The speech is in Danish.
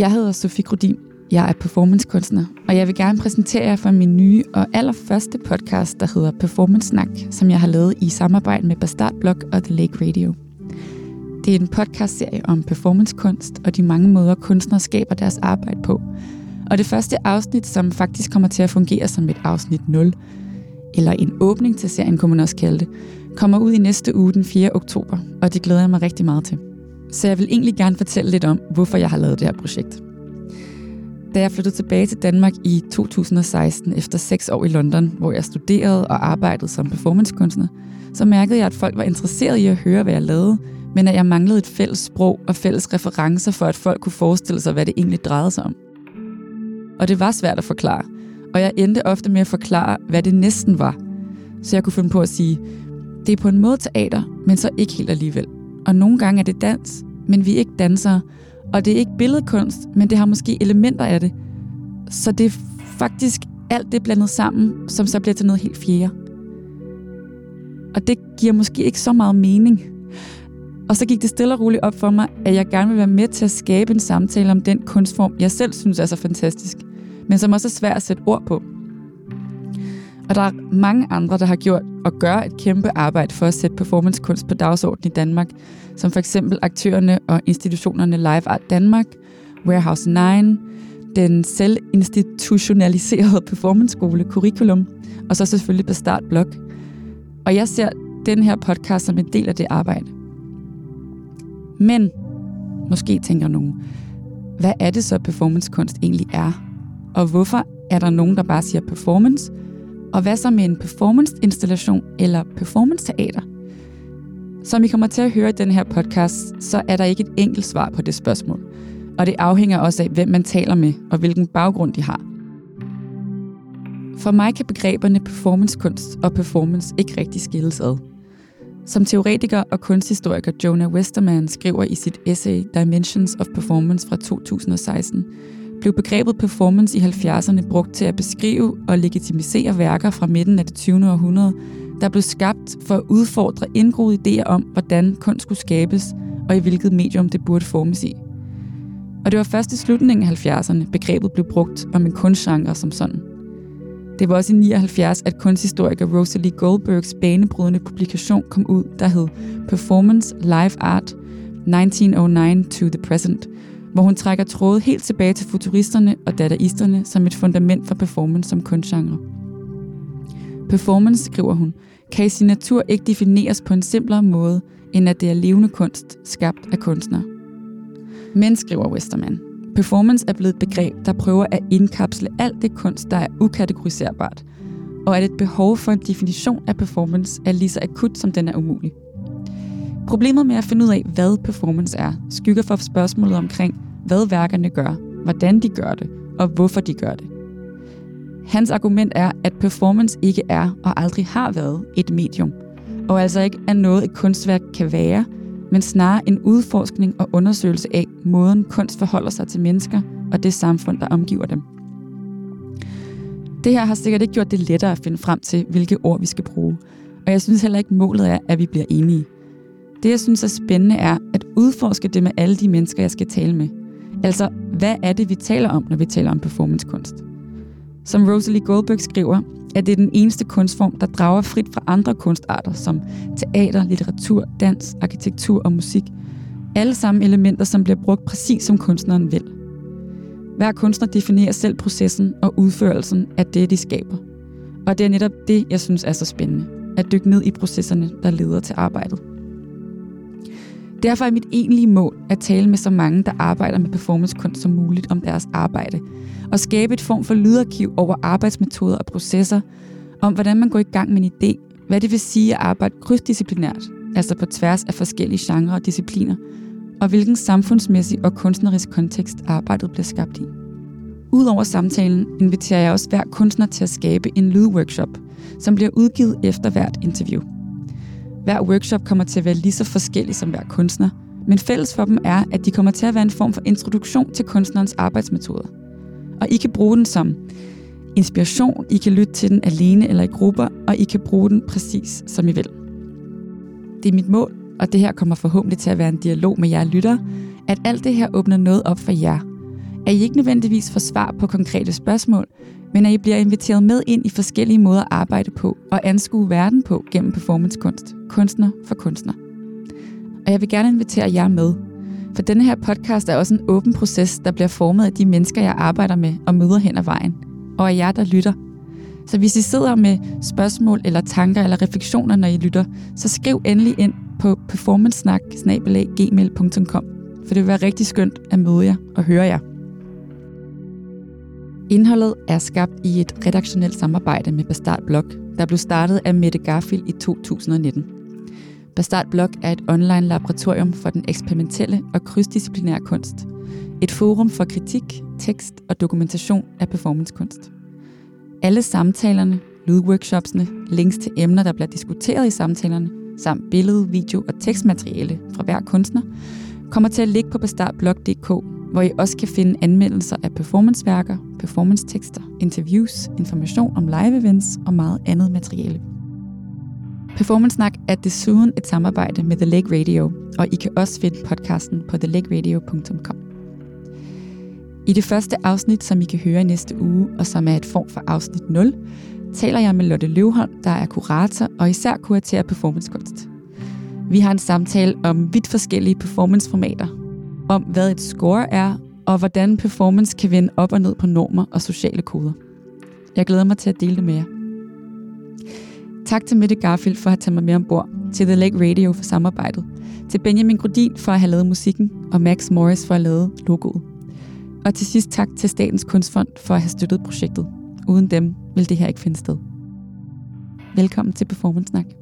Jeg hedder Sofie Grudin. Jeg er performancekunstner, og jeg vil gerne præsentere jer for min nye og allerførste podcast, der hedder Performance Snak, som jeg har lavet i samarbejde med Bastard Blog og The Lake Radio. Det er en podcastserie om performancekunst og de mange måder, kunstnere skaber deres arbejde på. Og det første afsnit, som faktisk kommer til at fungere som et afsnit 0, eller en åbning til serien, kunne man også kalde det, kommer ud i næste uge den 4. oktober, og det glæder jeg mig rigtig meget til. Så jeg vil egentlig gerne fortælle lidt om, hvorfor jeg har lavet det her projekt. Da jeg flyttede tilbage til Danmark i 2016 efter seks år i London, hvor jeg studerede og arbejdede som performancekunstner, så mærkede jeg, at folk var interesseret i at høre, hvad jeg lavede, men at jeg manglede et fælles sprog og fælles referencer for, at folk kunne forestille sig, hvad det egentlig drejede sig om. Og det var svært at forklare, og jeg endte ofte med at forklare, hvad det næsten var. Så jeg kunne finde på at sige, det er på en måde teater, men så ikke helt alligevel. Og nogle gange er det dans, men vi er ikke dansere. Og det er ikke billedkunst, men det har måske elementer af det. Så det er faktisk alt det blandet sammen, som så bliver til noget helt fjerde. Og det giver måske ikke så meget mening. Og så gik det stille og roligt op for mig, at jeg gerne vil være med til at skabe en samtale om den kunstform, jeg selv synes er så fantastisk, men som også er svært at sætte ord på. Og der er mange andre, der har gjort og gør et kæmpe arbejde for at sætte performancekunst på dagsordenen i Danmark, som for eksempel aktørerne og institutionerne Live Art Danmark, Warehouse 9, den selvinstitutionaliserede performanceskole Curriculum, og så selvfølgelig Bastard Blog. Og jeg ser den her podcast som en del af det arbejde. Men, måske tænker nogen, hvad er det så performancekunst egentlig er? Og hvorfor er der nogen, der bare siger performance, og hvad så med en performance-installation eller performance-teater? Som I kommer til at høre i den her podcast, så er der ikke et enkelt svar på det spørgsmål. Og det afhænger også af, hvem man taler med og hvilken baggrund de har. For mig kan begreberne performancekunst og performance ikke rigtig skilles ad. Som teoretiker og kunsthistoriker Jonah Westerman skriver i sit essay Dimensions of Performance fra 2016, blev begrebet performance i 70'erne brugt til at beskrive og legitimisere værker fra midten af det 20. århundrede, der blev skabt for at udfordre indgroede idéer om, hvordan kunst skulle skabes og i hvilket medium det burde formes i. Og det var først i slutningen af 70'erne, begrebet blev brugt om en kunstgenre som sådan. Det var også i 79, at kunsthistoriker Rosalie Goldbergs banebrydende publikation kom ud, der hed Performance Live Art 1909 to the Present, hvor hun trækker tråde helt tilbage til futuristerne og dadaisterne som et fundament for performance som kunstgenre. Performance, skriver hun, kan i sin natur ikke defineres på en simplere måde, end at det er levende kunst, skabt af kunstnere. Men, skriver Westerman, performance er blevet et begreb, der prøver at indkapsle alt det kunst, der er ukategoriserbart, og at et behov for en definition af performance er lige så akut, som den er umulig. Problemet med at finde ud af, hvad performance er, skygger for spørgsmålet omkring, hvad værkerne gør, hvordan de gør det, og hvorfor de gør det. Hans argument er, at performance ikke er og aldrig har været et medium, og altså ikke er noget, et kunstværk kan være, men snarere en udforskning og undersøgelse af måden kunst forholder sig til mennesker og det samfund, der omgiver dem. Det her har sikkert ikke gjort det lettere at finde frem til, hvilke ord vi skal bruge, og jeg synes heller ikke, målet er, at vi bliver enige. Det, jeg synes er spændende, er at udforske det med alle de mennesker, jeg skal tale med. Altså, hvad er det, vi taler om, når vi taler om performancekunst? Som Rosalie Goldberg skriver, at det er den eneste kunstform, der drager frit fra andre kunstarter, som teater, litteratur, dans, arkitektur og musik. Alle sammen elementer, som bliver brugt præcis som kunstneren vil. Hver kunstner definerer selv processen og udførelsen af det, de skaber. Og det er netop det, jeg synes er så spændende. At dykke ned i processerne, der leder til arbejdet. Derfor er mit egentlige mål at tale med så mange, der arbejder med performancekunst som muligt om deres arbejde, og skabe et form for lydarkiv over arbejdsmetoder og processer, om hvordan man går i gang med en idé, hvad det vil sige at arbejde krydsdisciplinært, altså på tværs af forskellige genrer og discipliner, og hvilken samfundsmæssig og kunstnerisk kontekst arbejdet bliver skabt i. Udover samtalen inviterer jeg også hver kunstner til at skabe en lydworkshop, som bliver udgivet efter hvert interview – hver workshop kommer til at være lige så forskellig som hver kunstner, men fælles for dem er, at de kommer til at være en form for introduktion til kunstnerens arbejdsmetoder. Og I kan bruge den som inspiration, I kan lytte til den alene eller i grupper, og I kan bruge den præcis som I vil. Det er mit mål, og det her kommer forhåbentlig til at være en dialog med jer lyttere, at alt det her åbner noget op for jer at I ikke nødvendigvis får svar på konkrete spørgsmål, men at I bliver inviteret med ind i forskellige måder at arbejde på og anskue verden på gennem performancekunst, kunstner for kunstner. Og jeg vil gerne invitere jer med, for denne her podcast er også en åben proces, der bliver formet af de mennesker, jeg arbejder med og møder hen ad vejen, og af jer, der lytter. Så hvis I sidder med spørgsmål eller tanker eller refleksioner, når I lytter, så skriv endelig ind på performancesnak for det vil være rigtig skønt at møde jer og høre jer. Indholdet er skabt i et redaktionelt samarbejde med Bastard Blog, der blev startet af Mette Garfield i 2019. Bastard Blog er et online laboratorium for den eksperimentelle og krydsdisciplinære kunst. Et forum for kritik, tekst og dokumentation af performancekunst. Alle samtalerne, lydworkshopsene, links til emner, der bliver diskuteret i samtalerne, samt billede, video og tekstmateriale fra hver kunstner, kommer til at ligge på bastardblog.dk hvor I også kan finde anmeldelser af performanceværker, performancetekster, interviews, information om live events og meget andet materiale. Performance Snak er desuden et samarbejde med The Lake Radio, og I kan også finde podcasten på thelakeradio.com. I det første afsnit, som I kan høre i næste uge, og som er et form for afsnit 0, taler jeg med Lotte Løvholm, der er kurator og især kuraterer performancekunst. Vi har en samtale om vidt forskellige performanceformater, om hvad et score er, og hvordan performance kan vende op og ned på normer og sociale koder. Jeg glæder mig til at dele det med jer. Tak til Mette Garfield for at have taget mig med ombord, til The Lake Radio for samarbejdet, til Benjamin Grudin for at have lavet musikken, og Max Morris for at have lavet logoet. Og til sidst tak til Statens Kunstfond for at have støttet projektet. Uden dem ville det her ikke finde sted. Velkommen til Performance Snak.